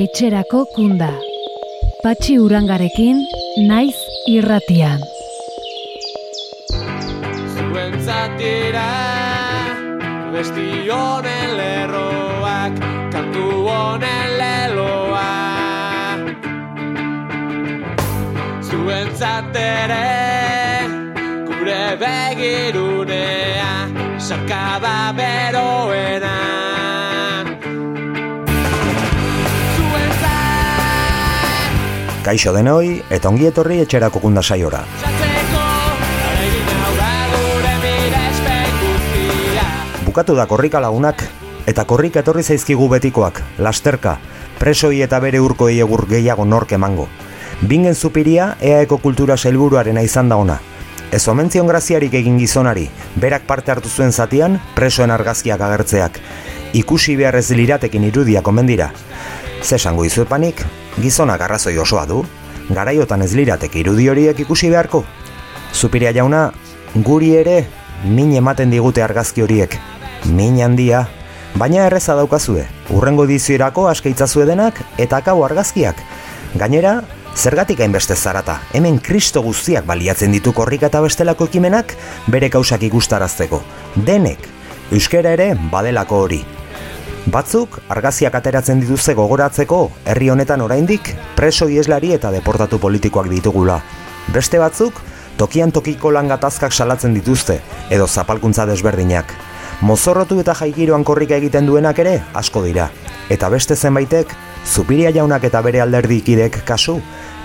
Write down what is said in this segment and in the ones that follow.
etxerako kunda. Patxi urangarekin, naiz irratian. Zuen zatira, besti honen lerroak, kantu honen leloa. Zuen zatere, gure begirunea, sarkada beroena. Kaixo denoi eta ongi etorri etxerako kunda saiora. Bukatu da korrika lagunak eta korrika etorri zaizkigu betikoak, lasterka, presoi eta bere urko egur gehiago nork emango. Bingen zupiria EAeko kultura sailburuarena izan da ona. Ez omentzion graziarik egin gizonari, berak parte hartu zuen zatian, presoen argazkiak agertzeak. Ikusi behar ez liratekin irudiak omen dira. Zesango izuepanik, gizonak arrazoi osoa du, garaiotan ez liratek irudi horiek ikusi beharko. Zupiria jauna, guri ere, min ematen digute argazki horiek. Min handia, baina erreza daukazue, urrengo dizierako askeitzazue denak eta akabo argazkiak. Gainera, zergatik hainbeste zarata, hemen kristo guztiak baliatzen ditu korrika eta bestelako ekimenak bere kausak ikustarazteko. Denek, euskera ere badelako hori. Batzuk argaziak ateratzen dituzte gogoratzeko herri honetan oraindik preso ieslari eta deportatu politikoak ditugula. Beste batzuk tokian tokiko lan gatazkak salatzen dituzte edo zapalkuntza desberdinak. Mozorrotu eta jaigiroan korrika egiten duenak ere asko dira. Eta beste zenbaitek Zupiria jaunak eta bere alderdikidek kasu,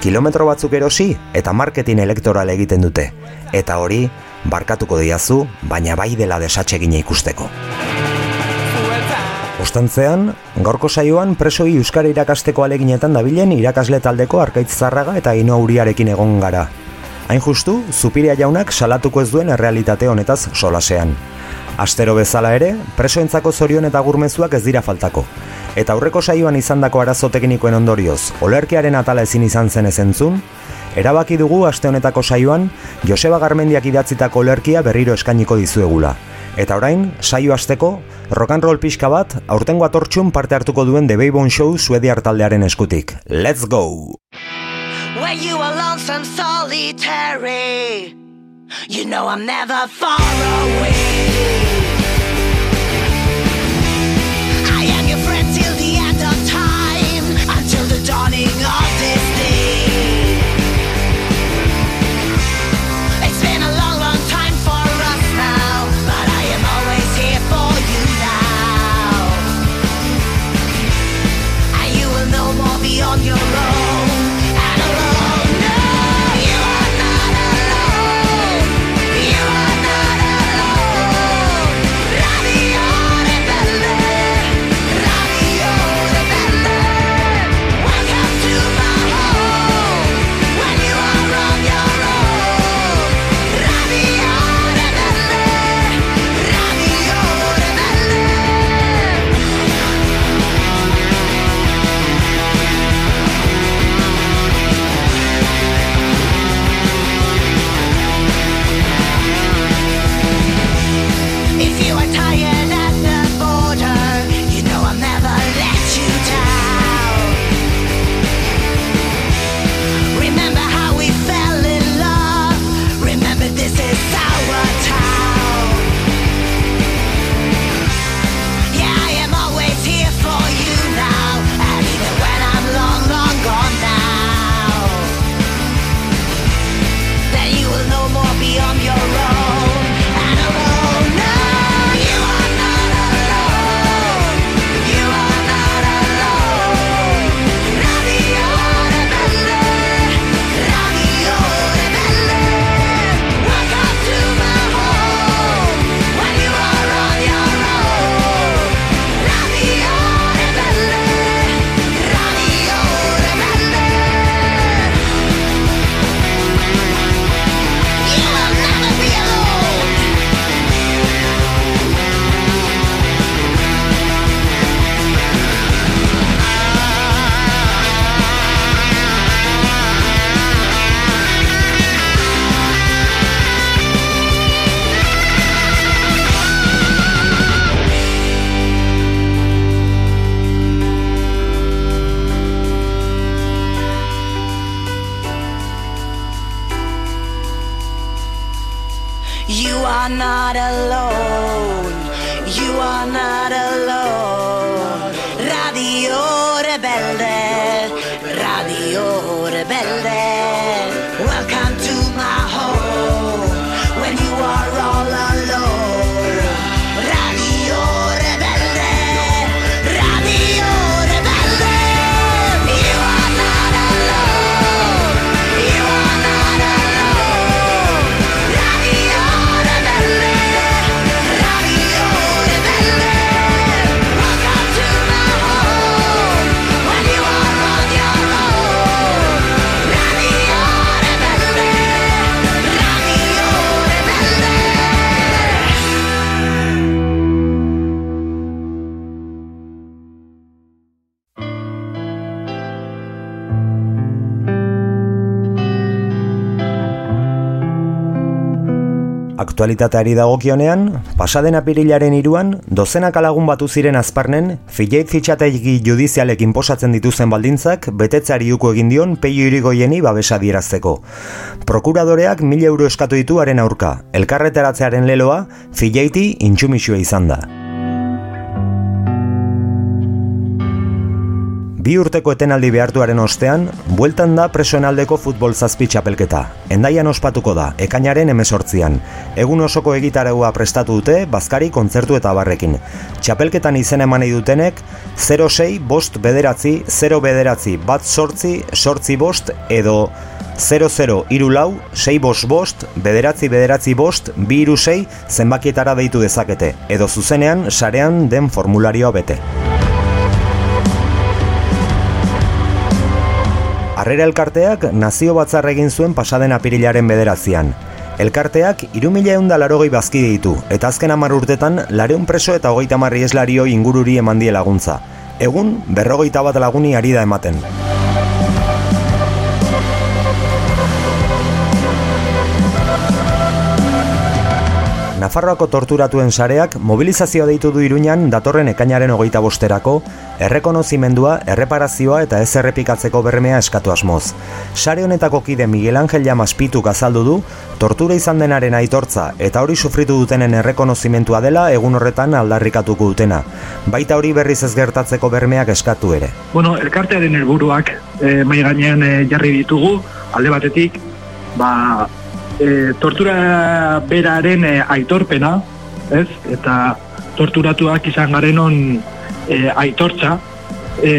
kilometro batzuk erosi eta marketing elektoral egiten dute. Eta hori, barkatuko diazu, baina bai dela desatsegina ikusteko. Ostantzean, gaurko saioan presoi euskara irakasteko aleginetan dabilen irakasle taldeko arkaitz zarraga eta ino uriarekin egon gara. Hain justu, Zupiria jaunak salatuko ez duen errealitate honetaz solasean. Astero bezala ere, presoentzako zorion eta gurmezuak ez dira faltako. Eta aurreko saioan izandako arazo teknikoen ondorioz, olerkiaren atala ezin izan zen ezentzun, erabaki dugu aste honetako saioan Joseba Garmendiak idatzitako olerkia berriro eskainiko dizuegula. Eta orain, saio hasteko, rock and roll pixka bat, aurtengo atortxun parte hartuko duen The Baybone Show suediar taldearen eskutik. Let's go! When you are lonesome, solitary, you know I'm never far away. your life. Aktualitateari dagokionean, pasaden apirilaren iruan, dozenaka lagun batu ziren azparnen, fileit fitxategi judizialekin posatzen dituzen baldintzak, betetzeari uko egin dion peio irigoieni babesa dierazteko. Prokuradoreak mila euro eskatu ditu haren aurka, elkarreteratzearen leloa, fileiti intsumisua izan da. Bi urteko etenaldi behartuaren ostean, bueltan da presoen aldeko futbol zazpi txapelketa. Endaian ospatuko da, ekainaren emesortzian. Egun osoko egitaraua prestatu dute, bazkari, kontzertu eta barrekin. Txapelketan izen eman nahi dutenek, 06 bost bederatzi, 0 bederatzi bat sortzi, sortzi bost edo 00 iru lau, 6 bost bost, bederatzi bederatzi bost, bi iru sei zenbakietara deitu dezakete, edo zuzenean sarean den formularioa bete. Harrera elkarteak nazio batzar egin zuen pasaden apirilaren bederazian. Elkarteak irumila eunda larogei bazkide ditu, eta azken hamar urtetan lareun preso eta hogeita marri eslario ingururi eman die laguntza. Egun, berrogeita bat laguni ari da ematen. Nafarroako torturatuen sareak mobilizazioa deitu du Iruñan datorren ekainaren hogeita bosterako, errekonozimendua, erreparazioa eta ez errepikatzeko bermea eskatu asmoz. Sare honetako kide Miguel Angel Llamas Pituk azaldu du, tortura izan denaren aitortza eta hori sufritu dutenen errekonozimentua dela egun horretan aldarrikatuko dutena. Baita hori berriz ez gertatzeko bermeak eskatu ere. Bueno, elkartearen helburuak e, mai gainean eh, jarri ditugu, alde batetik, ba, e, tortura beraren e, aitorpena, ez? Eta torturatuak izan garenon e, aitortza e,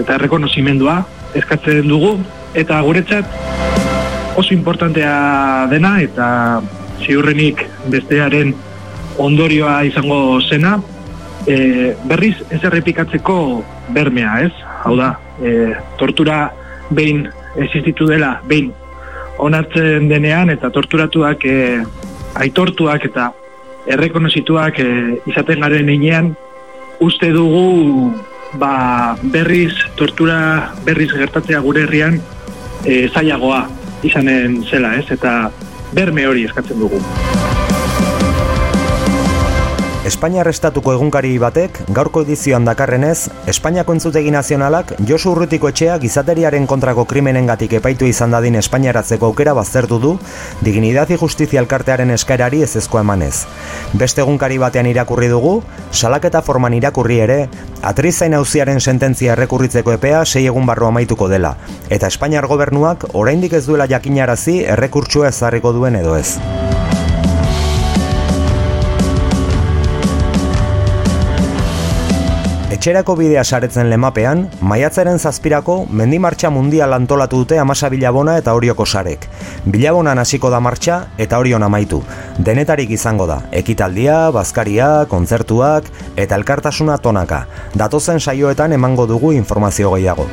eta errekonozimendua eskatzen dugu, eta guretzat oso importantea dena eta ziurrenik bestearen ondorioa izango zena, e, berriz ez errepikatzeko bermea, ez? Hau da, e, tortura behin existitu dela, behin onartzen denean eta torturatuak e, aitortuak eta errekonozituak e, izaten garen heinean uste dugu ba, berriz tortura berriz gertatzea gure herrian e, zailagoa izanen zela, ez? Eta berme hori eskatzen dugu. Espainiar estatuko egunkari batek, gaurko edizioan dakarrenez, Espainiako entzutegi nazionalak Josu Urrutiko etxea gizateriaren kontrako krimenengatik epaitu izan dadin Espainiaratzeko aukera baztertu du, dignidad y justizia elkartearen eskaerari ezezko emanez. Beste egunkari batean irakurri dugu, salaketa forman irakurri ere, atrizain auziaren sententzia errekurritzeko epea sei egun barru amaituko dela, eta Espainiar gobernuak oraindik ez duela jakinarazi errekurtsua ezarriko duen edo ez. Etxerako bidea saretzen lemapean, maiatzaren zazpirako mendimartxa mundial antolatu dute amasa bilabona eta horioko sarek. Bilabonan hasiko da martxa eta horion amaitu. Denetarik izango da, ekitaldia, bazkaria, kontzertuak eta elkartasuna tonaka. Datozen saioetan emango dugu informazio gehiago.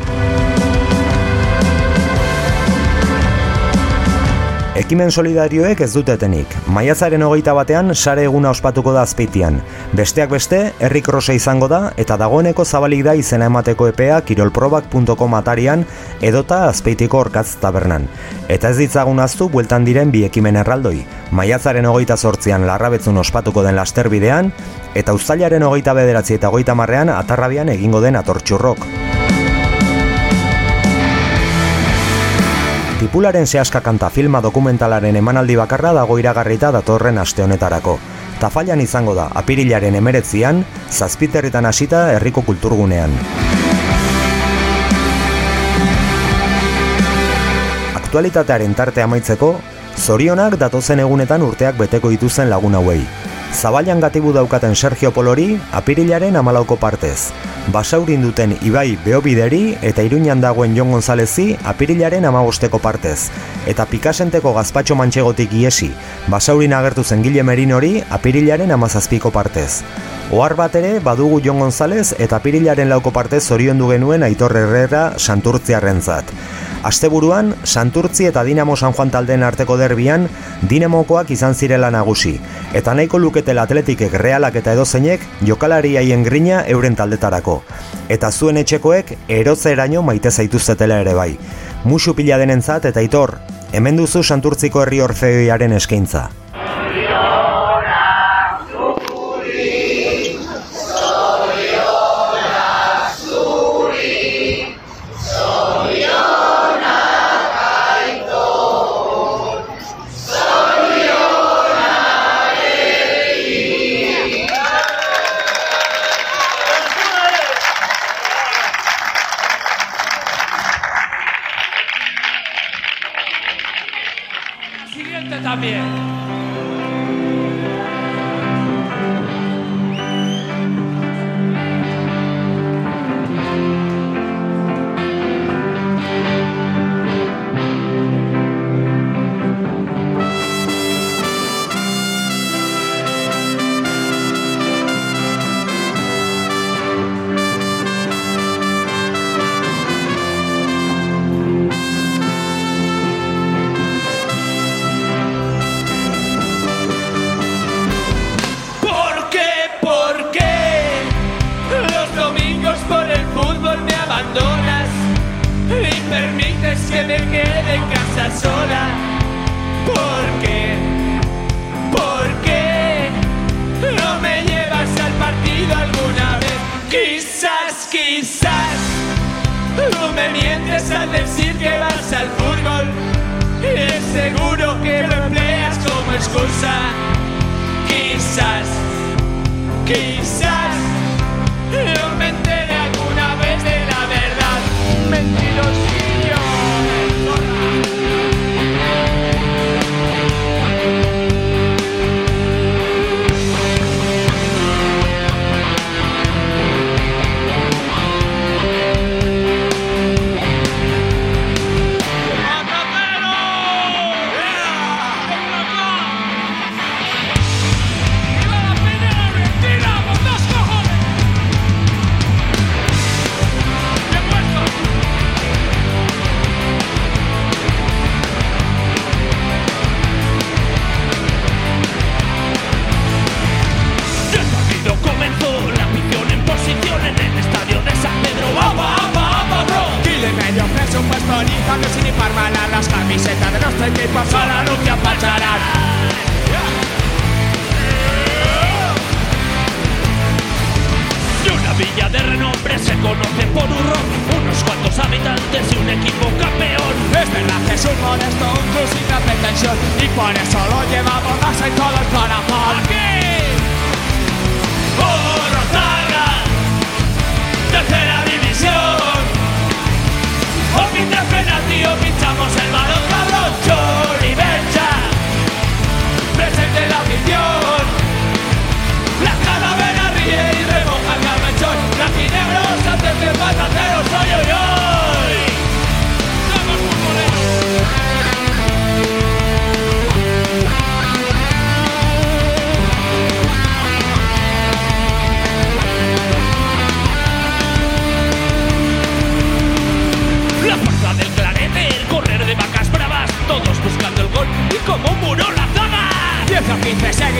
Ekimen solidarioek ez dutetenik. Maiatzaren hogeita batean sare eguna ospatuko da azpeitian. Besteak beste, herri krosa izango da eta dagoeneko zabalik da izena emateko epea kirolprobak.com atarian edota azpeitiko orkatz tabernan. Eta ez ditzagun aztu bueltan diren bi ekimen erraldoi. Maiatzaren hogeita sortzian larrabetzun ospatuko den lasterbidean eta uztailaren hogeita bederatzi eta hogeita marrean atarrabian egingo den atortxurrok. Tipularen sehaska kanta filma dokumentalaren emanaldi bakarra dago iragarrita datorren aste honetarako. Tafallan izango da, apirilaren emeretzian, zazpiterritan hasita herriko kulturgunean. Aktualitatearen tarte amaitzeko, zorionak datozen egunetan urteak beteko dituzen lagun hauei. Zaballan gatibu daukaten Sergio Polori, apirilaren amalauko partez. Basaurin duten Ibai Beobideri eta Iruñan dagoen Jon Gonzalezi apirilaren amabosteko partez. Eta Pikasenteko gazpatxo mantxegotik iesi, basaurin agertu zen Gile Merinori apirilaren amazazpiko partez. Ohar bat ere badugu Jon Gonzalez eta apirilaren lauko partez zoriondu genuen Aitor Herrera santurtziarrentzat. Asteburuan, Santurtzi eta Dinamo San Juan taldeen arteko derbian, Dinamokoak izan zirela nagusi, eta nahiko luketela atletikek realak eta edozeinek jokalari haien grina euren taldetarako. Eta zuen etxekoek eraino maite zaituztetela ere bai. Musu pila denentzat eta itor, hemen duzu Santurtziko herri orfeoiaren eskaintza.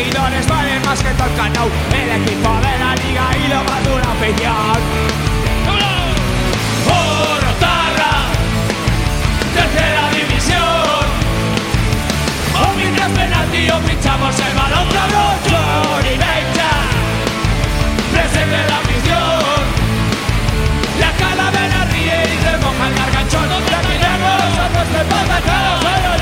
Seguidores valen más que todo el canal. El equipo de la liga y lo más de una afición Orotarra, Tercera división. O mientras penalti o pinchamos el balón, cabrón. Bencha Presente la afición La calavera ríe y remoja el garganchón ay,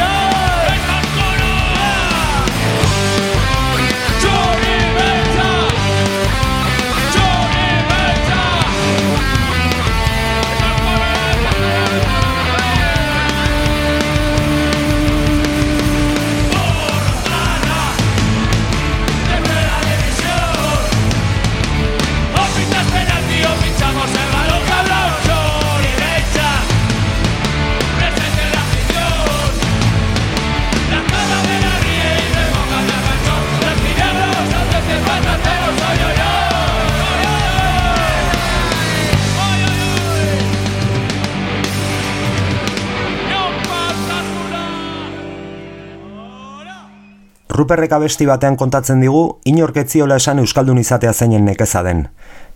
Ruperrek abesti batean kontatzen digu, inork ez ziola esan Euskaldun izatea zeinen nekeza den.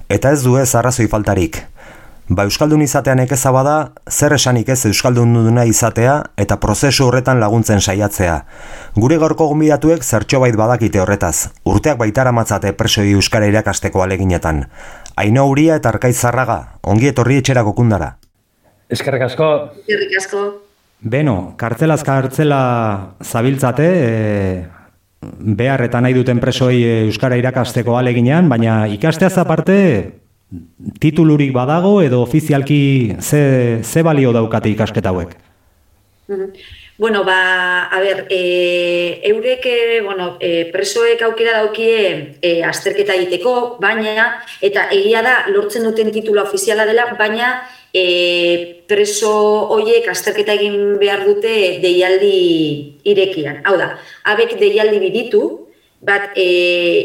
Eta ez du ez arrazoi faltarik. Ba Euskaldun izatea nekeza bada, zer esanik ez Euskaldun duna izatea eta prozesu horretan laguntzen saiatzea. Gure gaurko gonbidatuek zertxobait badakite horretaz. Urteak baitara matzate presoi Euskara irakasteko aleginetan. Aino Uria eta Arkaiz Zarraga, ongi etorri etxerako kundara. Eskerrik asko, Eskerrik asko. Beno, kartzelaz kartzela zabiltzate, e, behar eta nahi duten presoi e, Euskara irakasteko aleginean, baina ikasteaz aparte titulurik badago edo ofizialki ze, ze balio daukate ikasketa hauek? Bueno, ba, a ber, e, eurek, e, bueno, e, presoek aukera daukie e, azterketa egiteko, baina, eta egia da, lortzen duten titula ofiziala dela, baina e, preso hoiek azterketa egin behar dute deialdi irekian. Hau da, abek deialdi biditu, bat e,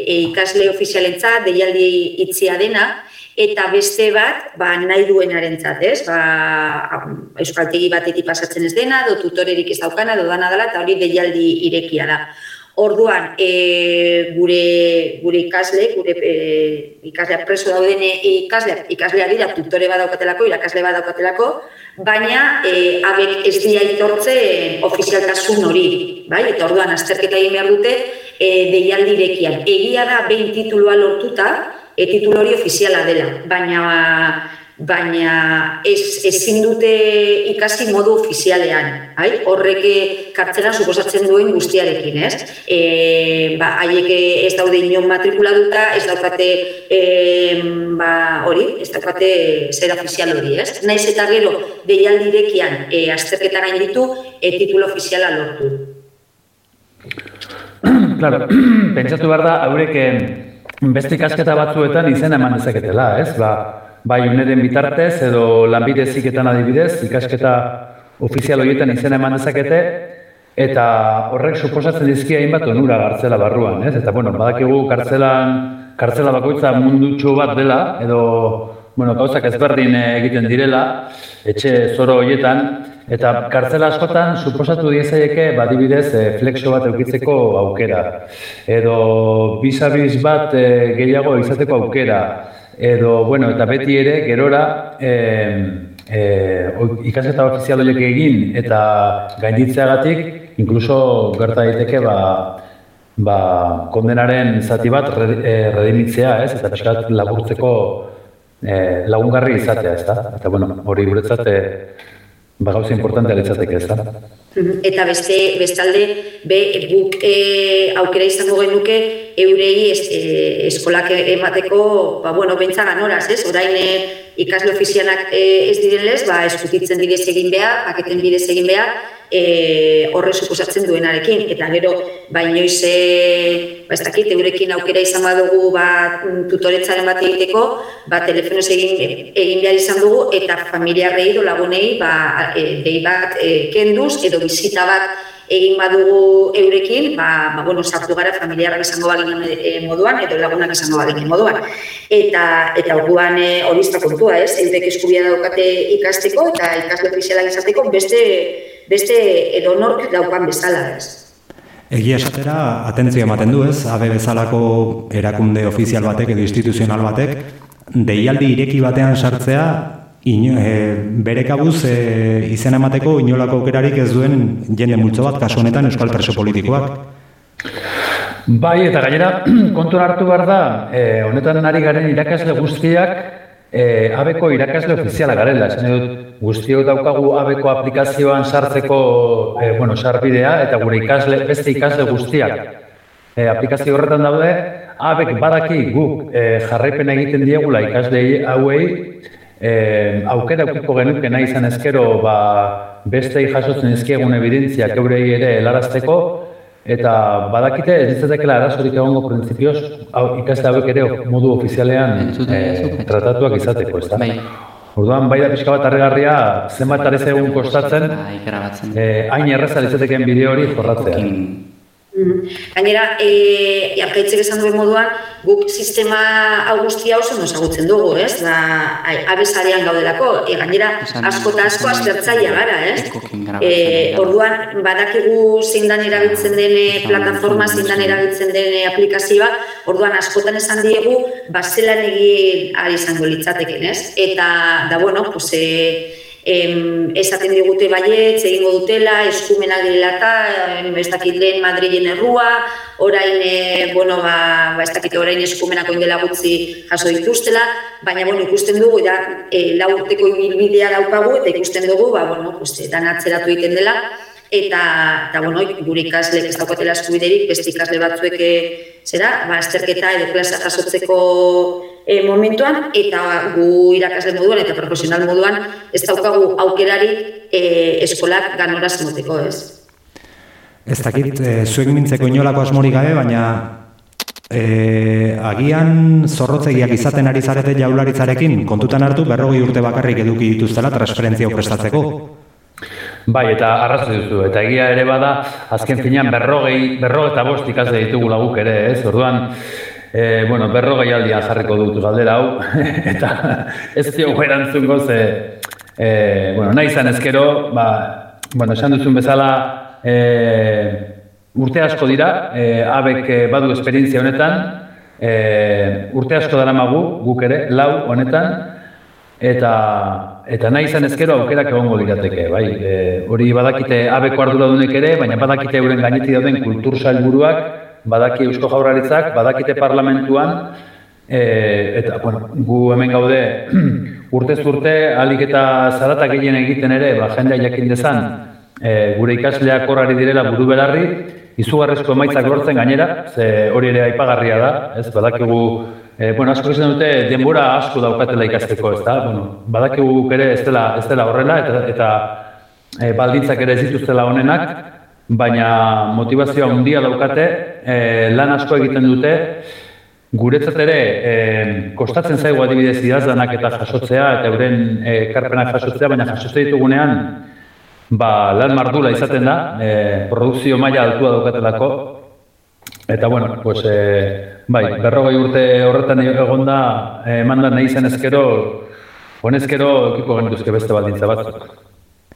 e, ikasle ofizialentzat, deialdi itzia dena, eta beste bat, ba, nahi duenarentzat, ez? Ba, euskaltegi batetik pasatzen ez dena, do tutorerik ez daukana, do dana dela, eta hori deialdi irekia da. Orduan, e, gure, gure ikasle, gure e, ikasleak preso dauden ikasleak, ikasleak dira tutore badaukatelako, irakasle badaukatelako, baina e, abek ez dira aitortze ofizialtasun hori, bai? Eta orduan, azterketa egin behar dute e, deialdi irekian. Egia da, behin titulua lortuta, e, titulu hori ofiziala dela, baina baina ez, ezin dute ikasi modu ofizialean, bai? horrek kartzela suposatzen duen guztiarekin, ez? E, ba, haiek ez daude inon matrikulatuta, ez daukate e, ba, hori, ez daukate zer ofizial hori, ez? Naiz eta gero deialdirekian e, azterketan gain ditu, e, titulu ofiziala lortu. claro, pentsatu behar da, haurek eh, beste ikasketa batzuetan izena eman dezaketela, ez? Ba, bai uneren bitartez edo lanbide ziketan adibidez, ikasketa ofizial horietan izena eman dezakete, eta horrek suposatzen dizkia hainbat onura gartzela barruan, ez? Eta, bueno, badakigu kartzelan, kartzela bakoitza mundutxo bat dela, edo, bueno, gauzak ezberdin eh, egiten direla, etxe zoro horietan, eta kartzela askotan suposatu diezaieke badibidez e, flexo bat eukitzeko aukera, edo bisabiz bat e, gehiago izateko aukera, edo, bueno, eta beti ere, gerora, e, e, ikasketa ofizial horiek egin eta gainditzeagatik, inkluso gerta daiteke ba, ba, kondenaren zati bat re, e, redimitzea, ez? Eta pixkat laburtzeko e, lagungarri izatea, ez da? Eta, bueno, hori guretzat e, ba, gauza importantea litzateke, ez da? Eta beste, bestalde, be, guk e, aukera izango genuke eurei es, e, eskolak emateko, ba, bueno, bentsa ganoraz, ez? Orain ikasle ofizianak e, ez direnez, ba, eskutitzen bidez egin behar, paketen bidez egin behar, e, horre suposatzen duenarekin. Eta gero, ba, inoiz, e, ba, ez dakit, eurekin aukera izan badugu, ba, tutoretzaren bat egiteko, ba, telefonoz egin, egin behar izan dugu, eta familiarrei edo lagunei, ba, e, dei bat e, kenduz, edo bizita bat egin badugu eurekin, ba, ba bueno, sartu gara familiarrak izango baginen e, moduan, edo lagunak izango baginen moduan. Eta, eta orduan e, hori kontua, ez? Eurek eskubia daukate ikasteko, eta ikasle ofizialak izateko, beste, beste edonork daukan bezala, ez? Egia esatera, atentzia ematen du ez, abe bezalako erakunde ofizial batek edo instituzional batek, deialdi ireki batean sartzea, ino, e, bere kabuz e, izena emateko inolako aukerarik ez duen jende multzo bat, kasu honetan euskal preso politikoak. Bai, eta gainera, kontu hartu behar da, e, honetan ari garen irakasle guztiak, e, abeko irakasle ofiziala garela, esan dut, guztiok daukagu abeko aplikazioan sartzeko, e, bueno, sarbidea, eta gure ikasle, beste ikasle guztiak. E, aplikazio horretan daude, abek badaki guk e, jarraipen egiten diegula ikasle hauei, e, aukera ukiko genuke nahi izan ezkero, ba, beste jasotzen ezkiegun evidentziak eurei ere helarazteko, Eta badakite ez ditzatekela arazorik egongo printzipioz hau ikasle hauek ere modu ofizialean eh, tratatuak izateko, ezta? Bai. Orduan bai da pixka bat harrigarria zenbat arez egun kostatzen eh, hain erraza litzateken bideo hori jorratzea. Mhm. Gainera, e, arkaitzek esan duen moduan, guk sistema hau guztia oso no ezagutzen dugu, ez? Da, abesarean gaudelako, e, gainera, asko eta asko aztertzaia gara, ez? E, orduan, badakigu zindan erabiltzen dene plataforma, zindan erabiltzen dene aplikazioa, orduan, askotan esan diegu, bazelan egin ari izango litzateken, ez? Eta, da, bueno, pues, e, em, esaten digute baiet, egingo dutela, eskumena direla eta, ez dakit lehen Madrilen errua, orain, e, bueno, ba, ba, ez dakit orain eskumenako indela gutzi jaso dituztela, baina, bueno, ikusten dugu, da, e, lau urteko ibilbidea daukagu, eta ikusten dugu, ba, bueno, pues, dan atzeratu egiten dela, eta, eta bueno, gure ikasle ez daukatela eskubiderik, beste ikasle batzuek eh, zera, ba, esterketa edo klasa jasotzeko e, momentuan, eta gu irakasle moduan eta profesional moduan ez daukagu aukerari e, eskolak ganora zenoteko ez. Ez dakit, e, zuek mintzeko inolako asmorik gabe, baina e, agian zorrotzegiak izaten ari zarete jaularitzarekin, kontutan hartu berrogi urte bakarrik eduki dituztela transferentzia prestatzeko. Bai, eta arrazoi duzu, eta egia ere bada, azken finean berrogei, berro eta bost ikasle ditugu laguk ere, ez? Orduan, e, bueno, berrogei aldian jarriko dut galdera hau, eta ez dio erantzun goze, e, bueno, nahi izan ezkero, ba, bueno, esan duzun bezala, e, urte asko dira, e, abek badu esperientzia honetan, e, urte asko dara magu, guk ere, lau honetan, eta eta nahi izan ezkero aukerak egongo lirateke, bai. E, hori badakite abeko arduradunek ere, baina badakite euren gainetik dauden kultur sailburuak, badaki Eusko Jaurlaritzak, badakite parlamentuan e, eta bueno, gu hemen gaude urtez urte alik eta zarata gehien egiten ere, ba jendea jakin dezan, e, gure ikasleak horari direla buru belarri, izugarrezko emaitzak lortzen gainera, ze hori ere aipagarria da, ez badakigu E, bueno, asko izan dute denbora asko daukatela ikasteko, ez da? Bueno, badakigu ere ez dela, ez dela horrela eta, eta e, baldintzak ere ez dituztela honenak, baina motivazioa handia daukate, e, lan asko egiten dute, guretzat ere e, kostatzen zaigu adibidez idazdanak eta jasotzea eta euren e, karpenak jasotzea, baina jasotzea ditugunean ba, lan mardula izaten da, e, produkzio maila altua daukatelako, Eta bueno, pues eh, bai, berrogei urte horretan egon da, eh, manda nahi zen ezkero, honezkero ekipo genituzke beste baldintza batzuk.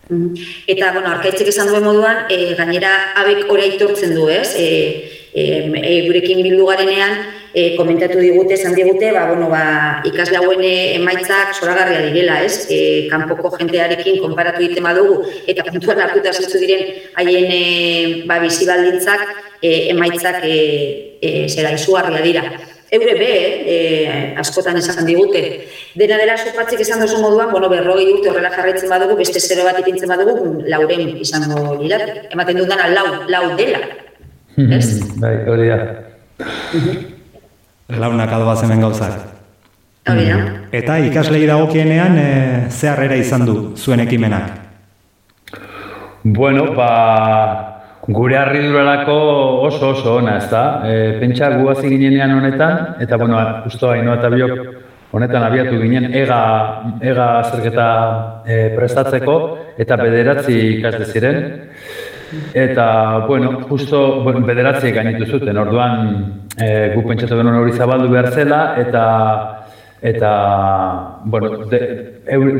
Mhm. Eta, bueno, arkaitzek esan duen moduan, e, gainera abek ora itortzen du, ez? E, e, gurekin bildu garenean, e, komentatu digute, esan digute, ba, bueno, ba, ikasle hauen emaitzak zoragarria direla, ez? E, kanpoko jentearekin konparatu egiten badugu, eta puntuan hartuta zentzu diren haien e, ba, bizi baldintzak, e, emaitzak e, e, zera izugarria dira. Eure be, e, askotan esan digute, dena dela sopatzik esan dozu moduan, bueno, berrogei urte horrela jarraitzen badugu, beste zero bat ipintzen badugu, lauren izango lirat. Ematen dut dana, lau, lau dela. Ez? Bai, hori da. Launak adoaz hemen gauzak. Hori da. Eta ikaslei dagokienean e, ze harrera izan du zuen ekimenak? Bueno, ba, Gure harriduralako oso oso ona, ez da? E, pentsa guazi ginenean honetan, eta bueno, justo haino eta biok honetan abiatu ginen ega, ega zerketa e, prestatzeko, eta bederatzi ikasde ziren. Eta, bueno, justo bueno, bederatzi gainitu zuten, orduan e, gu pentsatu genuen hori zabaldu behar zela, eta eta bueno, de,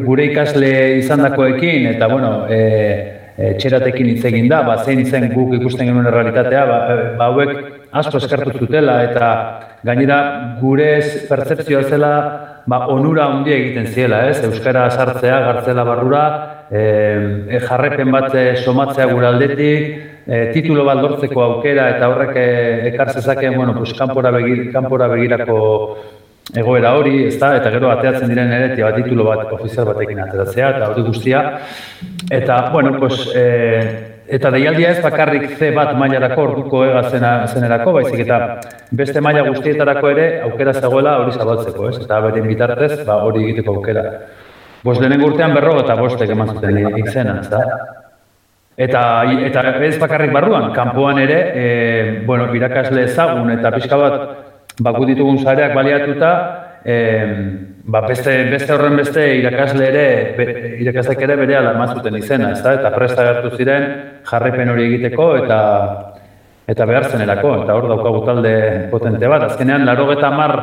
gure ikasle izandakoekin eta bueno, e, txeratekin hitz egin da, ba, zein zen guk ikusten genuen realitatea, ba, e, ba hauek asko eskartu zutela eta gainera gure pertsepzioa zela ba, onura handia egiten ziela, ez? Euskara sartzea, gartzela barrura, e, e, jarrepen bat somatzea gure aldetik, e, titulo bat lortzeko aukera eta horrek ekar zezakeen, bueno, pues, kanpora, begir, kanpora begirako egoera hori, ez da, eta gero ateatzen diren ere tia bat titulo bat ofizial batekin ateratzea, eta hori guztia. Eta, bueno, pues, e, eta deialdia ez bakarrik C bat mailarako orduko ega zena, zenerako, baizik eta beste maila guztietarako ere aukera zegoela hori zabaltzeko, ez? Eta beren bitartez, ba, hori egiteko aukera. Bost lehenengo urtean berro eta bostek eman zuten izena, ez da? Eta, eta ez bakarrik barruan, kanpoan ere, e, bueno, irakasle ezagun eta pixka bat baku ditugun zareak baliatuta, e, ba beste, beste horren beste irakasle ere, be, irakaslek ere bere ala zuten izena, ez da? Eta presta gertu ziren jarrepen hori egiteko eta eta behar zenerako, eta hor daukagu talde potente bat. Azkenean, laro eta mar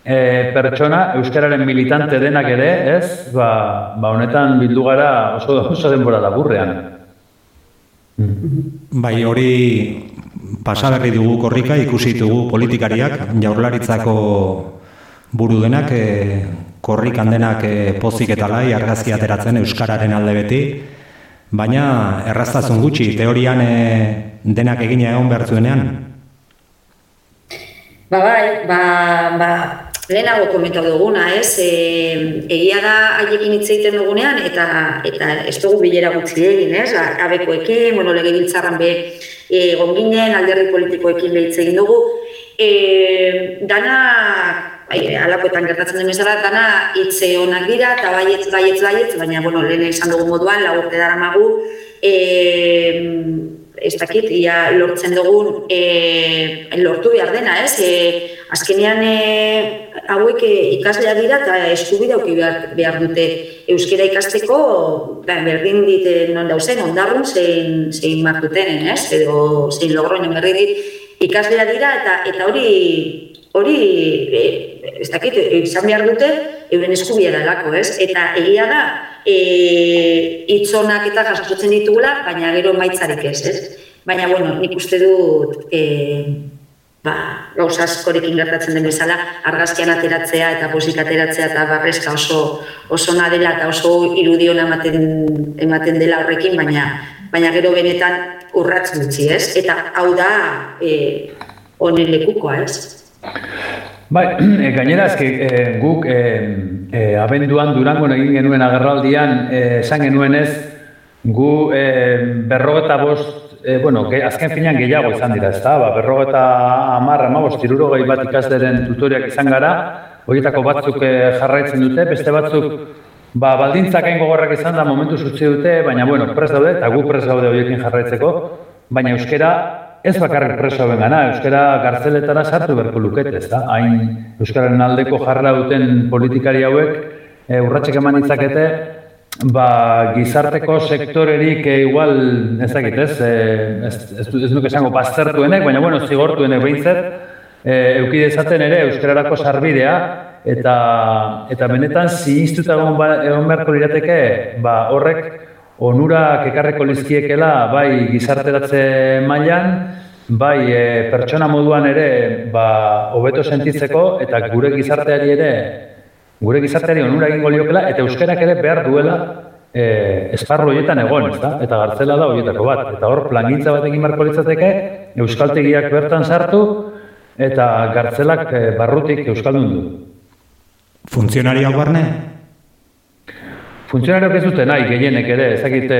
e, pertsona, euskararen militante denak ere, ez? Ba, ba honetan bildu gara oso, oso denbora laburrean. Bai, hori pasaberri dugu korrika ikusi dugu politikariak jaurlaritzako buru denak e, korrik handenak e, pozik eta lai argazki ateratzen euskararen alde beti. Baina erraztasun gutxi teorian e, denak egina egon behartzuenean Ba bai, ba, ba, lehenago komentatu duguna, ez? E, egia da haiekin hitz egiten dugunean eta eta ez dugu bilera gutxi egin, ez? Abekoekin, bueno, legebiltzarran be egon ginen, alderdi politikoekin behitze egin dugu. E, dana, bai, alakoetan gertatzen den bezala, dana hitze onak dira, eta baietz, baietz, baietz, baina, bueno, lehen esan dugu moduan, lagurte dara magu, e, ez dakit, ia lortzen dugun e, lortu behar dena, ez? E, azkenean e, hauek e, ikaslea dira eta eskubide auki behar, behar dute euskera ikasteko ba, berdin dit non dauzen, ondarrun zein, zein martutenen, ez? Edo zein logroen berri dit ikaslea dira eta eta hori hori e, ez dakit, izan behar dute euren eskubia dalako, ez? Eta egia da, e, itzonak eta jasotzen ditugula, baina gero maitzarik ez, ez? Baina, bueno, nik uste dut e, ba, gauza askorekin gertatzen den bezala, argazkian ateratzea eta posik ateratzea eta barrezka oso, oso dela eta oso irudion ematen, ematen dela horrekin, baina, baina gero benetan urratz gutxi, ez? Eta hau da e, honen lekukoa, ez? Bai, e, gainera, ezke, e, guk e, e, abenduan durango egin genuen agerraldian esan genuen ez, gu e, berrogeta bost, e, bueno, ge, azken finean gehiago izan dira, ez da, ba, berrogeta amarra, ma, bost, tiruro bat ikasleren tutoriak izan gara, horietako batzuk e, jarraitzen dute, beste batzuk Ba, baldintzak hain gogorrak izan da momentu zutzi dute, baina, bueno, pres daude, eta gu pres daude horiekin jarraitzeko, baina euskera ez bakarrik preso gana, euskara gartzeletara sartu berko lukete, ez da? Hain euskararen aldeko jarra duten politikari hauek, e, urratxek eman itzakete, ba, gizarteko sektorerik e, igual, ez dakit, ez, e, ez, ez, ez nuke esango baztertuenek, baina, bueno, zigortuenek behintzet, e, eukide esaten ere euskararako sarbidea, eta eta benetan sinistuta egon, ba, egon beharko lirateke, ba, horrek onurak ekarreko lizkiekela bai gizarteratze mailan, bai e, pertsona moduan ere ba hobeto sentitzeko eta gure gizarteari ere gure gizarteari onura egingo liokela eta euskerak ere behar duela e, esparru horietan egon, ezta? Eta gartzela da horietako bat. Eta hor plangintza bat egin marko litzateke, euskaltegiak bertan sartu eta gartzelak e, barrutik euskaldun du. Funtzionariak barne? Funtzionariok ez dute nahi, gehienek ere, ezakit,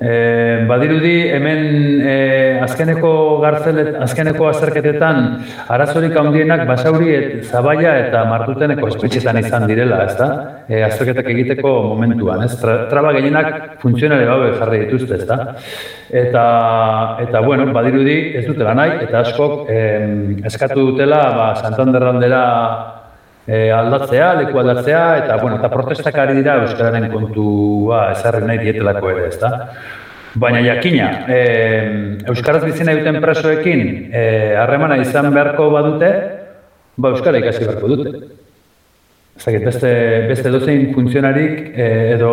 e, badirudi hemen e, azkeneko gartzelet, azkeneko azerketetan arazorik handienak basauri et, zabaia eta martuteneko espetxetan izan direla, ez da? E, azerketak egiteko momentuan, ez? Tra, traba gehienak funtzionari gabe jarri dituzte, ez da? Eta, eta, bueno, badirudi ez dutela nahi, eta askok e, eskatu dutela, ba, Santanderrandera e, aldatzea, leku aldatzea, eta, bueno, eta protestak ari dira Euskararen kontua ezarri nahi dietelako ere, ezta? Baina jakina, e, Euskaraz bizina duten presoekin e, harremana izan beharko badute, ba Euskara ikasi beharko dute. Zagit, beste, beste dozein funtzionarik e, edo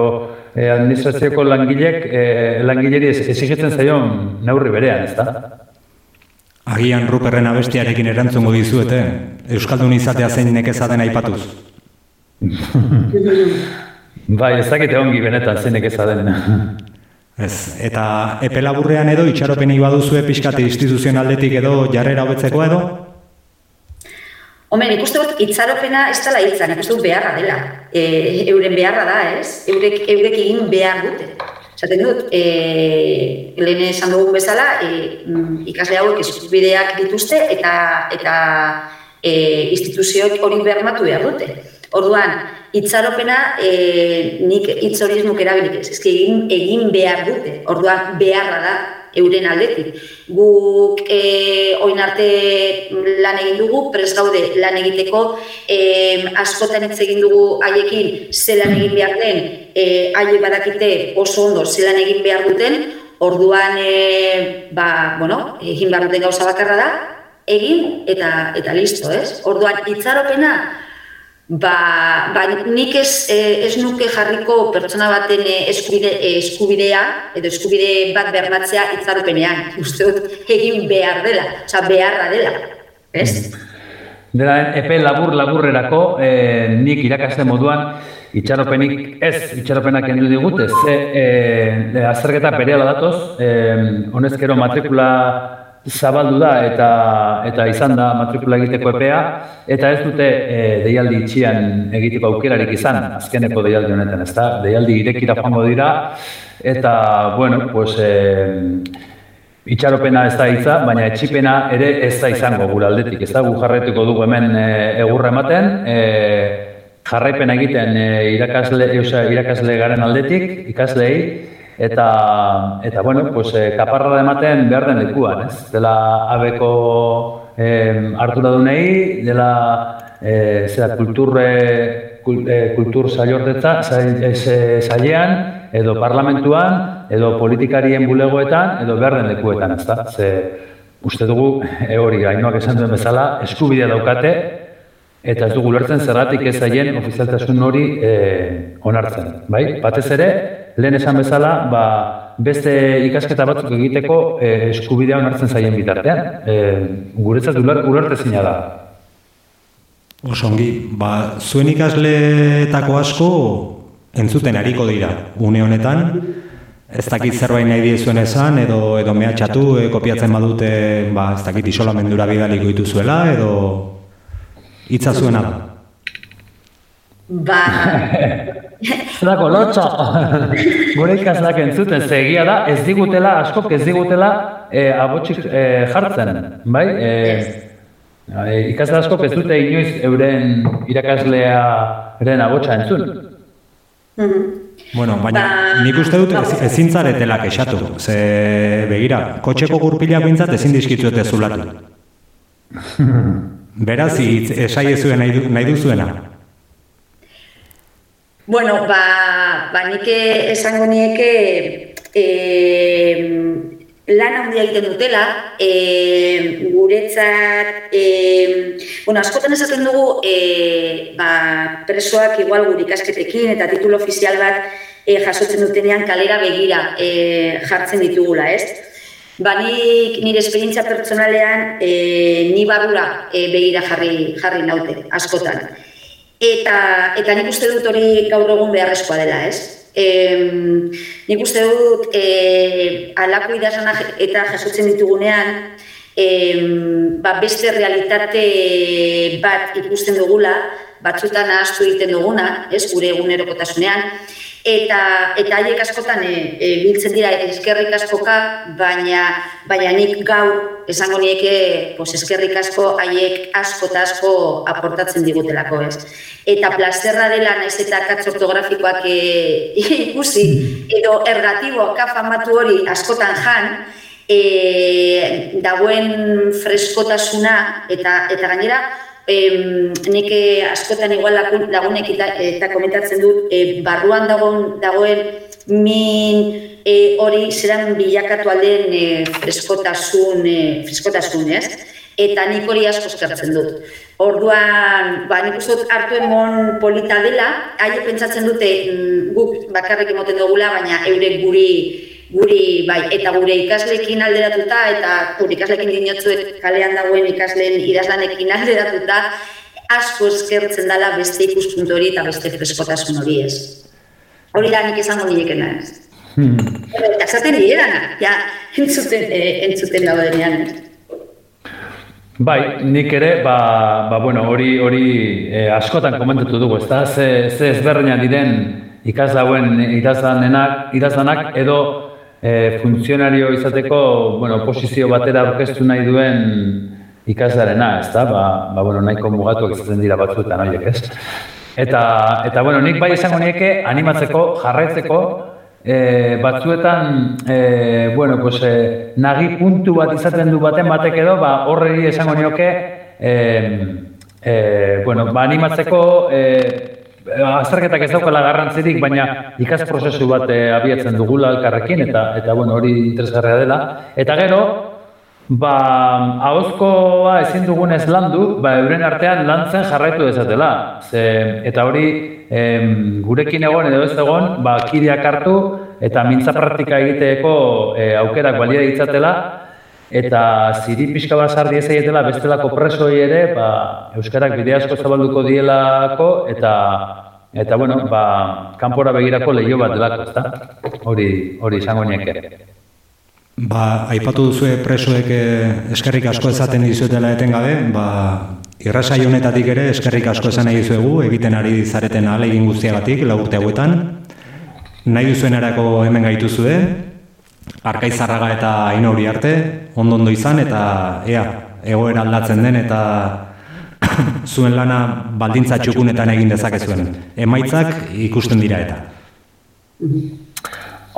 e, administrazioko langilek e, langileri exigitzen zaion neurri berean, ezta? Agian Ruperren abestiarekin erantzungo dizuete, Euskaldun izatea zein nekeza den aipatuz. bai, ez dakite ongi benetan zein nekeza den. Ez, eta epe laburrean edo itxaropeni baduzue pixkate instituzionaldetik edo jarrera hobetzeko edo? Hombre, nik uste dut itzaropena ez dela hitza, nik uste dut beharra dela. E, euren beharra da, ez? Eurek, eurek egin behar dute. Esaten dut, e, lehen esan dugun bezala, e, mm, ikasle hauek eskubideak dituzte eta eta e, instituzioek hori bermatu behar dute. Orduan, itzaropena e, nik hitz hori ez nuk erabilik ez, egin, egin behar dute. Orduan, beharra da euren aldetik. Guk e, oin arte lan egin dugu, pres gaude lan egiteko, e, askotan hitz egin dugu haiekin ze lan egin behar den, e, haie badakite oso ondo ze lan egin behar duten, orduan e, ba, bueno, egin behar duten gauza bakarra da, egin eta eta listo, ez? Orduan itzaropena Ba, ba nik ez, eh, ez nuke jarriko pertsona baten eh, eskubide, eh, eskubidea edo eskubide bat bermatzea itzarupenean. Uste dut egin behar dela, oza, beharra dela. Ez? Dela, epe labur laburrerako, eh, nik irakasle moduan, itxaropenik ez, itxaropenak kendu digute, ze eh, azterketa berehala datoz, eh, honezkero matrikula zabaldu da eta eta izan da matrikula egiteko epea eta ez dute e, deialdi itxian egiteko aukerarik izan azkeneko deialdi honetan, ezta? Deialdi irekira joango dira eta bueno, pues e, itxaropena ez da hitza, baina etxipena ere ez da izango gure aldetik, ez da gu jarretuko dugu hemen e, egurra ematen, e, jarraipen egiten e, irakasle, irakasle garen aldetik, ikaslei, eta eta bueno, pues eh, kaparra ematen behar den lekuan, ez? Dela abeko eh dunei, dela eh zera kulturre eh, kultur sailordetza sailean edo parlamentuan edo politikarien bulegoetan edo behar den lekuetan, ezta? Ze uste dugu e, hori gainoak esan duen bezala eskubidea daukate eta ez dugu lertzen zerratik ez zaien ofizialtasun hori e, onartzen, bai? Batez ere, lehen esan bezala, ba, beste ikasketa batzuk egiteko e, eskubidea onartzen zaien bitartean. E, guretzat ulertezina da. Osongi, ba, zuen ikasleetako asko entzuten ariko dira, une honetan, ez dakit zerbait nahi diezuen esan, edo, edo mehatxatu, e, kopiatzen badute, ba, ez dakit isolamendura bidaliko dituzuela, edo hitza zuena da. Ba... Zerako lotxo! Gure ikaslak entzuten, zegia da, ez digutela, asko ez digutela e, abotxik e, jartzen, bai? E, e, ikasle asko ez dute inoiz euren irakaslearen abotxa entzun. Mhm. Bueno, baina ba, nik uste dut ez, ezin zaretela kexatu. Ze, begira, kotxeko gurpilak bintzat ezin dizkitzuete zulatu. Beraz, esai ezuen nahi, nahi duzuena. Bueno, ba, ba nik esango nieke e, lan handia egiten dutela, e, guretzat, e, bueno, askotan esaten dugu, e, ba, presoak igual gure ikasketekin eta titulo ofizial bat e, jasotzen dutenean kalera begira e, jartzen ditugula, ez? Ba, nik nire esperientzia pertsonalean e, ni barrura e, begira jarri, jarri naute, askotan. Eta, eta nik uste dut hori gaur egun beharrezkoa dela, ez? E, nik uste dut e, alako idazana eta jasotzen ditugunean, e, ba, beste realitate bat ikusten dugula, batzutan ahaztu egiten duguna, ez, gure egunerokotasunean, eta eta haiek askotan e, e, biltzen dira eskerrik askoka, baina baina nik gau esango nieke pues eskerrik asko haiek asko ta asko aportatzen digutelako, ez. Eta plazerra dela naiz eta katz ortografikoak e, ikusi edo ergatibo kafamatu hori askotan jan, e, dagoen freskotasuna eta eta gainera em, nik askotan igual lagunek eta, eta komentatzen dut e, barruan dagoen, dagoen min e, hori zeran bilakatu alden e, freskotasun, e, freskotasun, ez? Eta nik hori asko eskertzen dut. Orduan, ba, nik uste dut hartu emon polita dela, haie pentsatzen dute mm, guk bakarrik emoten dugula, baina eurek guri guri bai eta gure ikasleekin alderatuta eta gure ikasleekin dinotzuet kalean dagoen ikasleen idazlanekin alderatuta asko eskertzen dela beste ikuspuntu hori eta beste freskotasun hori ez. Hori da nik esango nilekena ez. Hmm. Eta esaten dira, ja, entzuten, eh, entzuten dago denean. Bai, nik ere, ba, ba bueno, hori hori eh, askotan komentatu dugu, ezta? Ze, ze ezberdina diren ikaslauen idazlanenak, idazlanak edo eh, funtzionario izateko, bueno, posizio batera aurkeztu nahi duen ikaslarena, ezta? Ba, ba bueno, nahiko mugatuak izaten dira batzuetan horiek, ez? Eta, eta bueno, nik bai esango nieke animatzeko, jarraitzeko, e, batzuetan, e, bueno, pues, e, nagi puntu bat izaten du baten batek edo, ba, horreri esango nioke, e, e, bueno, ba, animatzeko, e, azterketak ez daukala garrantzirik, baina ikas prozesu bat e, abiatzen dugula elkarrekin, eta, eta bueno, hori interesgarria dela. Eta gero, ba, ahozkoa ezin dugunez landu, ba, euren artean lantzen jarraitu dezatela. Ze, eta hori, em, gurekin egon edo ez egon, ba, kideak hartu eta mintza praktika egiteko e, aukerak balia ditzatela, eta ziri pixka bat sardi ez egitela bestelako presoi ere, ba, Euskarak bide asko zabalduko dielako, eta eta bueno, ba, kanpora begirako lehio bat delako, ezta? Hori, hori izango nieke. Ba, aipatu duzue presoek eh, eskerrik asko ezaten dizuetela etengabe, ba, irrasai honetatik ere eskerrik asko esan nahi dizuegu, egiten ari zareten alegin guztiagatik, lau urte hauetan. Nahi duzuen erako hemen gaituzue, arkaizarraga eta inauri arte, ondo ondo izan eta ea, egoera aldatzen den eta zuen lana baldintza txukunetan egin dezakezuen. Emaitzak ikusten dira eta.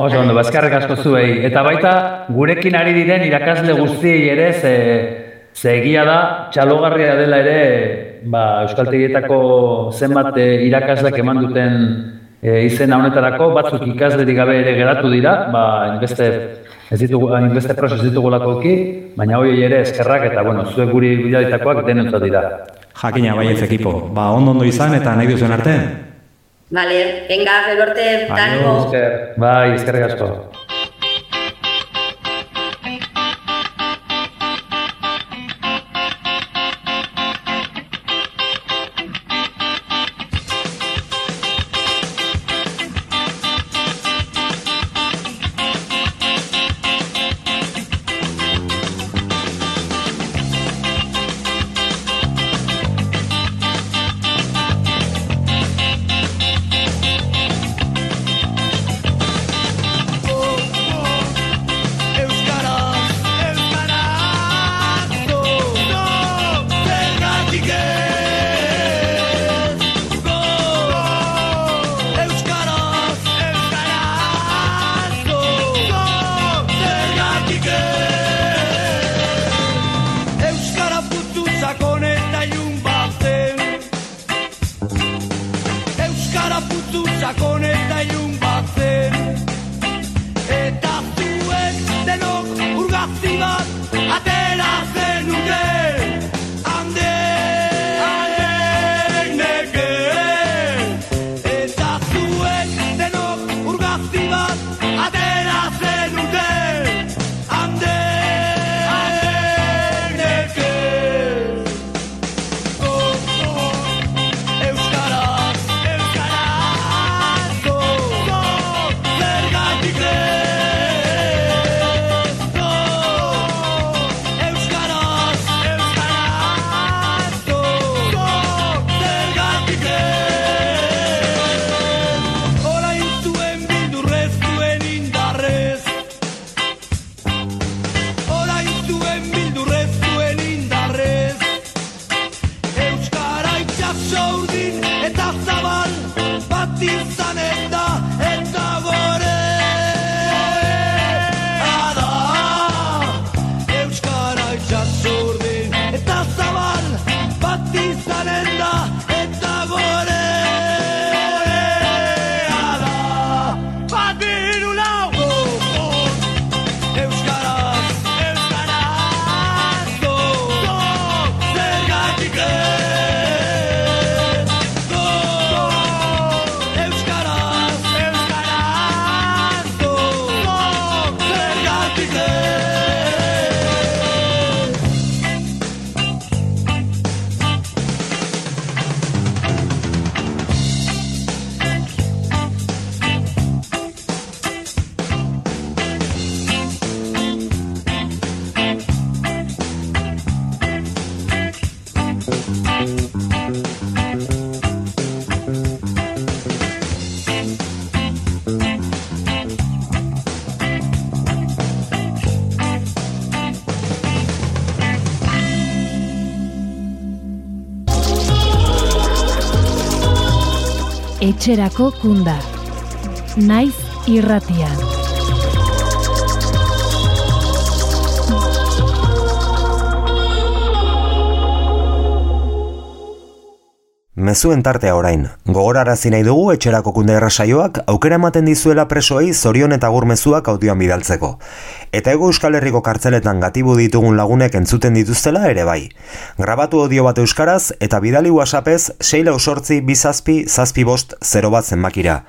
Oso ondo, bazkarrek asko zuei. Eta baita, gurekin ari diren irakasle guztiei ere, ze, ze egia da, txalogarria dela ere, ba, Euskaltegietako zenbat eh, irakasleak eman duten e, izena honetarako, batzuk ikaslerik gabe ere geratu dira, ba, inbeste, ez ditugu, inbeste proses ditugulako baina hoi ere eskerrak eta, bueno, zuek guri bilalitakoak denentzat dira. Jakina bai ez ekipo. Ba, ondo ondo izan eta nahi duzuen arte. Vale, venga, gero arte, bai, eskerrik asko. Etxerako kunda. Naiz irratian. Mezuen tartea orain, gogorarazi nahi dugu etxerako kunde errasaioak aukera ematen dizuela presoei zorion eta gur mezuak audioan bidaltzeko. Eta ego Euskal Herriko kartzeletan gatibu ditugun lagunek entzuten dituztela ere bai. Grabatu audio bat euskaraz eta bidali whatsappez 6 lau sortzi bizazpi zazpi bost 0 bat zenbakira.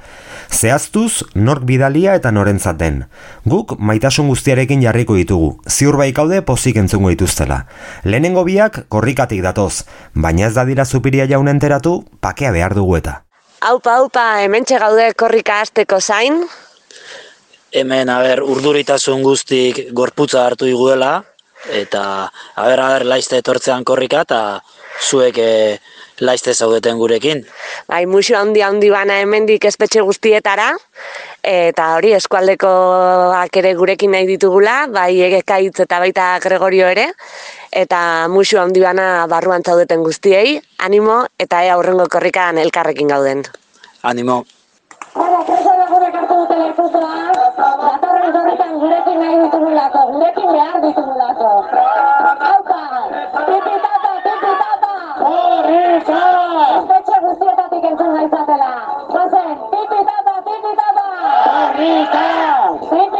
Zehaztuz, nork bidalia eta norentzat den. Guk maitasun guztiarekin jarriko ditugu, ziur baikaude pozik entzungo dituztela. Lehenengo biak korrikatik datoz, baina ez da dira zupiria jaun enteratu, pakea behar dugu eta. Aupa, aupa, hemen gaude korrika hasteko zain. Hemen, haber, urduritasun guztik gorputza hartu iguela, eta, haber, haber, laizte etortzean korrika, eta zuek e, laizte zaudeten gurekin. Bai, musio handi handi bana hemendik espetxe guztietara, eta hori eskualdekoak ere gurekin nahi ditugula, bai egekaitz eta baita Gregorio ere, eta musio handi bana barruan zaudeten guztiei, animo eta ea aurrengo korrikan elkarrekin gauden. Animo. Gurekin nahi ditugulako, gurekin behar ditugulako. Haupa, tipi tata, tipi tata! Korrika! Espetxe guztietatik entzun gaitzatela. Gozen, tipi tata, tipi tata! Korrika! Tipi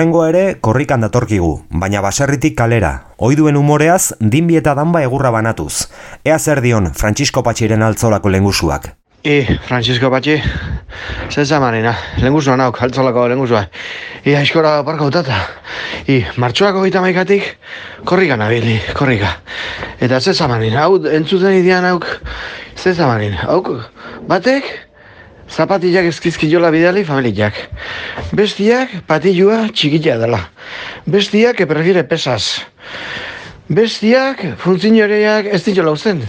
Urrengo ere korrikan datorkigu, baina baserritik kalera. Oiduen umoreaz, dinbi eta danba egurra banatuz. Ea zer dion Francisco Patxiren altzolako lengusuak. I, Francisco Patxi, zer zamanina, lengusua nauk, altzolako lengusua. I, aizkora parka utata. I, martxoako gita maikatik, korrika nabili, korrika. Eta zer zamanin, hau entzuten idian hauk, zer zamanin, hauk, batek, zapatillak eskizkiola bidali familiak. Bestiak patilua txikila dela. Bestiak que prefiere pesas. Bestiak funtzioreak ez ditxola usten.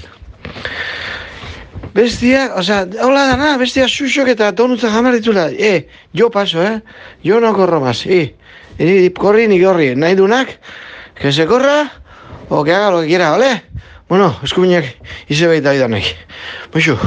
Bestiak, osea, hola dana, bestiak xuxok eta donutza jamar ditula. E, jo paso, eh? Jo no corro más. E, ni corri ni corri. Nahi dunak, que se corra, o que haga lo que quiera, ¿vale? Bueno, eskubinak ize baita bidanek. Muxu.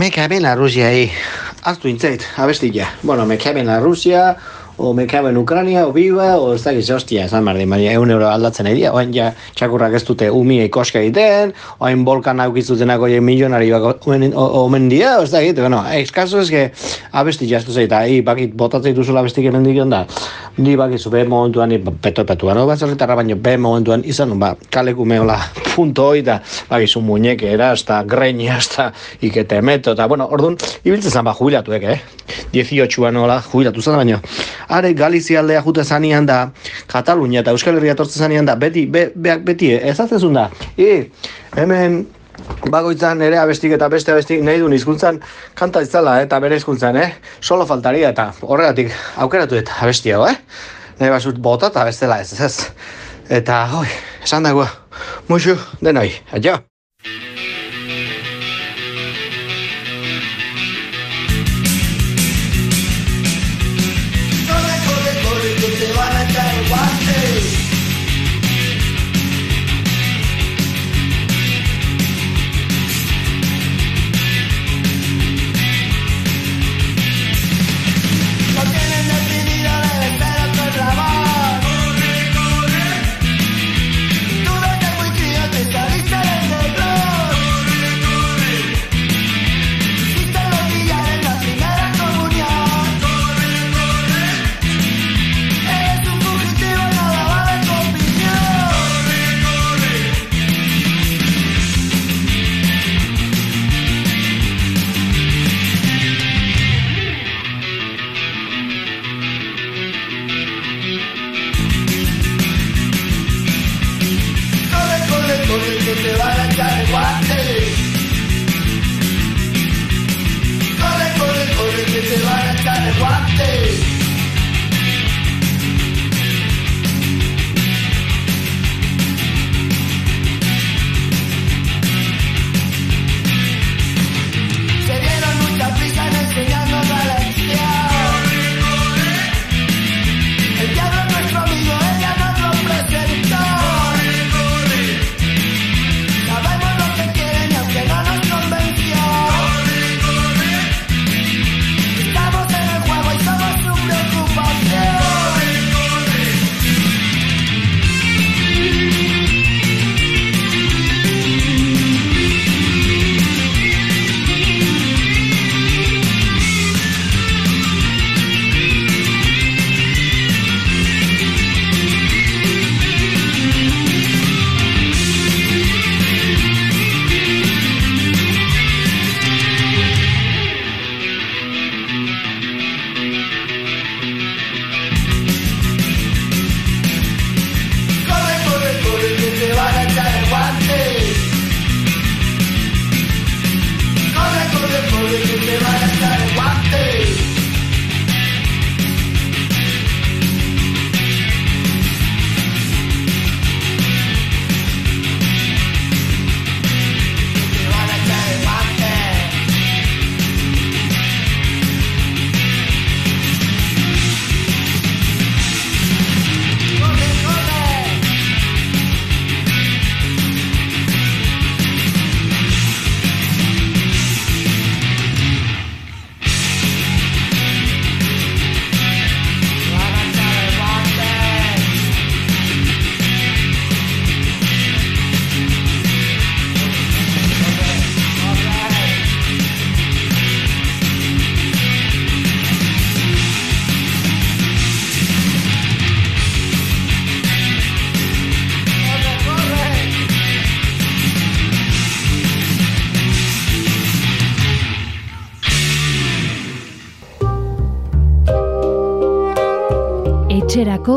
Me cabe en la Rusia ahí. Aztu intzait, abestia. Bueno, me la Rusia, o me cabe en Ucrania, o viva, o ez dakiz, hostia, esan behar di, baina egun euro aldatzen dira, oain ja txakurrak ez dute umi ikoska egiten, oain bolkan aukizutenak oie milionarioak omen, omen dira, o ez dakit, bueno, ez kaso ez que abesti jaztu zeita, hi, bakit botatzen duzula abestik hemendik da, ni bakizu, be momentuan, peto petuan, no, batzerritarra baino, be momentuan, izan, ba, kaleku meola, punto hoi, eta, bakizu, muñekera, hasta greña, hasta ikete meto, eta, bueno, orduan, ibiltzen zan, ba, jubilatuek, eh? 18an nola, jubilatu zen, baino. Are, Galizia aldea jute zanian da, Katalunia eta Euskal Herria tortzen zanian da, beti, be, beak beti, ez aztezun da. I, hemen, bagoitzan ere abestik eta beste abestik nahi duen hizkuntzan kanta itzala, eh, eta bere hizkuntzan, eh? Solo faltaria eta horregatik aukeratu eta abestia, eh? Nahi basut bota eta bestela ez, ez. Eta, oi, esan dago, musu, denoi, adio.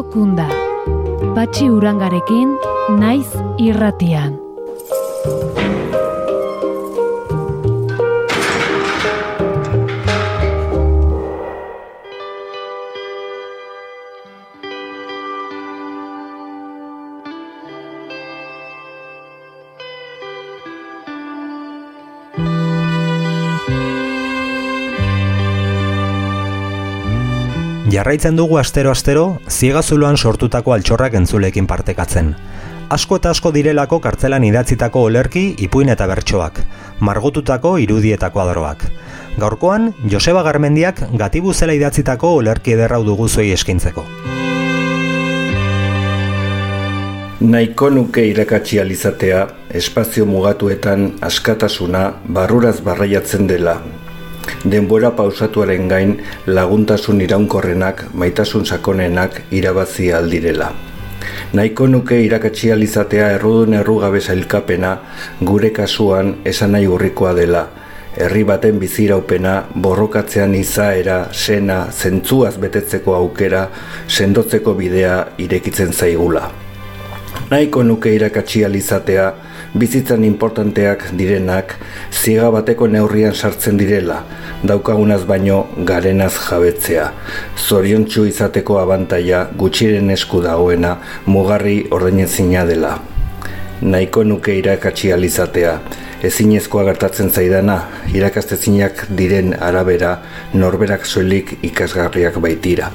Kunda. Patxi urangarekin, naiz irratian. Jarraitzen dugu astero-astero, ziegazuloan sortutako altxorrak entzulekin partekatzen. Asko eta asko direlako kartzelan idatzitako olerki, ipuin eta bertsoak, margotutako irudietako adroak. Gaurkoan, Joseba Garmendiak gatibu zela idatzitako olerki ederrau dugu zuei eskintzeko. Nahiko nuke irakatsi alizatea, espazio mugatuetan askatasuna barruraz barraiatzen dela. Denbora pausatuaren gain laguntasun iraunkorrenak, maitasun sakonenak irabazi aldirela. Nahiko nuke irakatsi alizatea errudun errugabe zailkapena gure kasuan esan nahi urrikoa dela. Herri baten biziraupena, borrokatzean izaera, sena, zentzuaz betetzeko aukera, sendotzeko bidea irekitzen zaigula. Nahiko nuke irakatsi alizatea, bizitzan importanteak direnak, ziega bateko neurrian sartzen direla, daukagunaz baino garenaz jabetzea. Zoriontsu izateko abantaia gutxiren esku dagoena mugarri ordainezina dela. Nahiko nuke irakatsi alizatea, ezinezkoa gertatzen zaidana, irakastezinak diren arabera norberak soilik ikasgarriak baitira.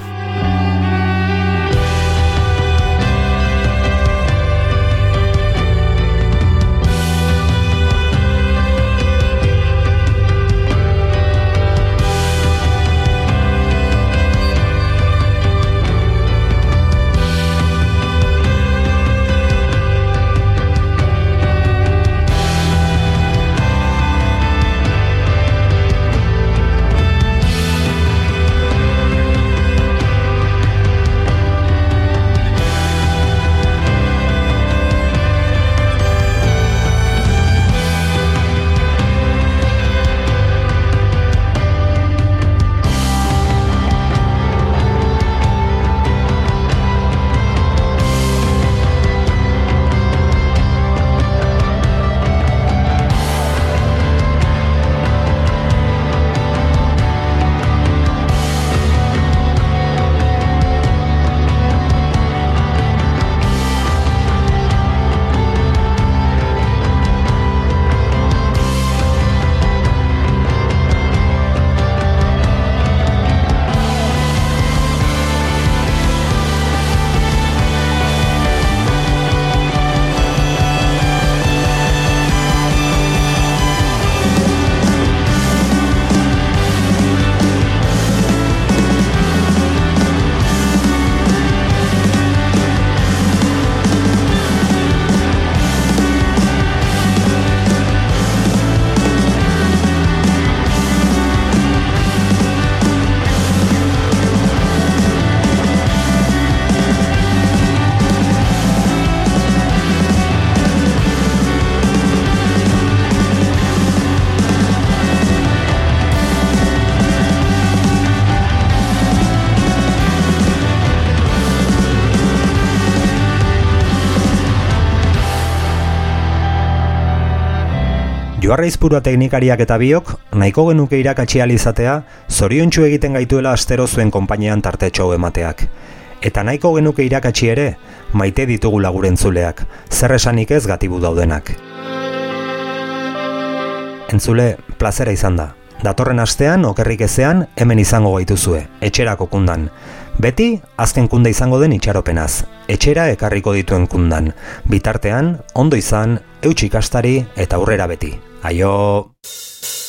Joarraizpurua teknikariak eta biok, nahiko genuke irakatsi izatea, zoriontsu egiten gaituela astero zuen konpainean tartetxo emateak. Eta nahiko genuke irakatsi ere, maite ditugu laguren zer esanik ez gatibu daudenak. Entzule, plazera izan da. Datorren astean, okerrik ezean, hemen izango gaituzue, etxerako kundan. Beti, azken kunda izango den itxaropenaz, etxera ekarriko dituen kundan. Bitartean, ondo izan, eutxikastari eta aurrera beti. はよう。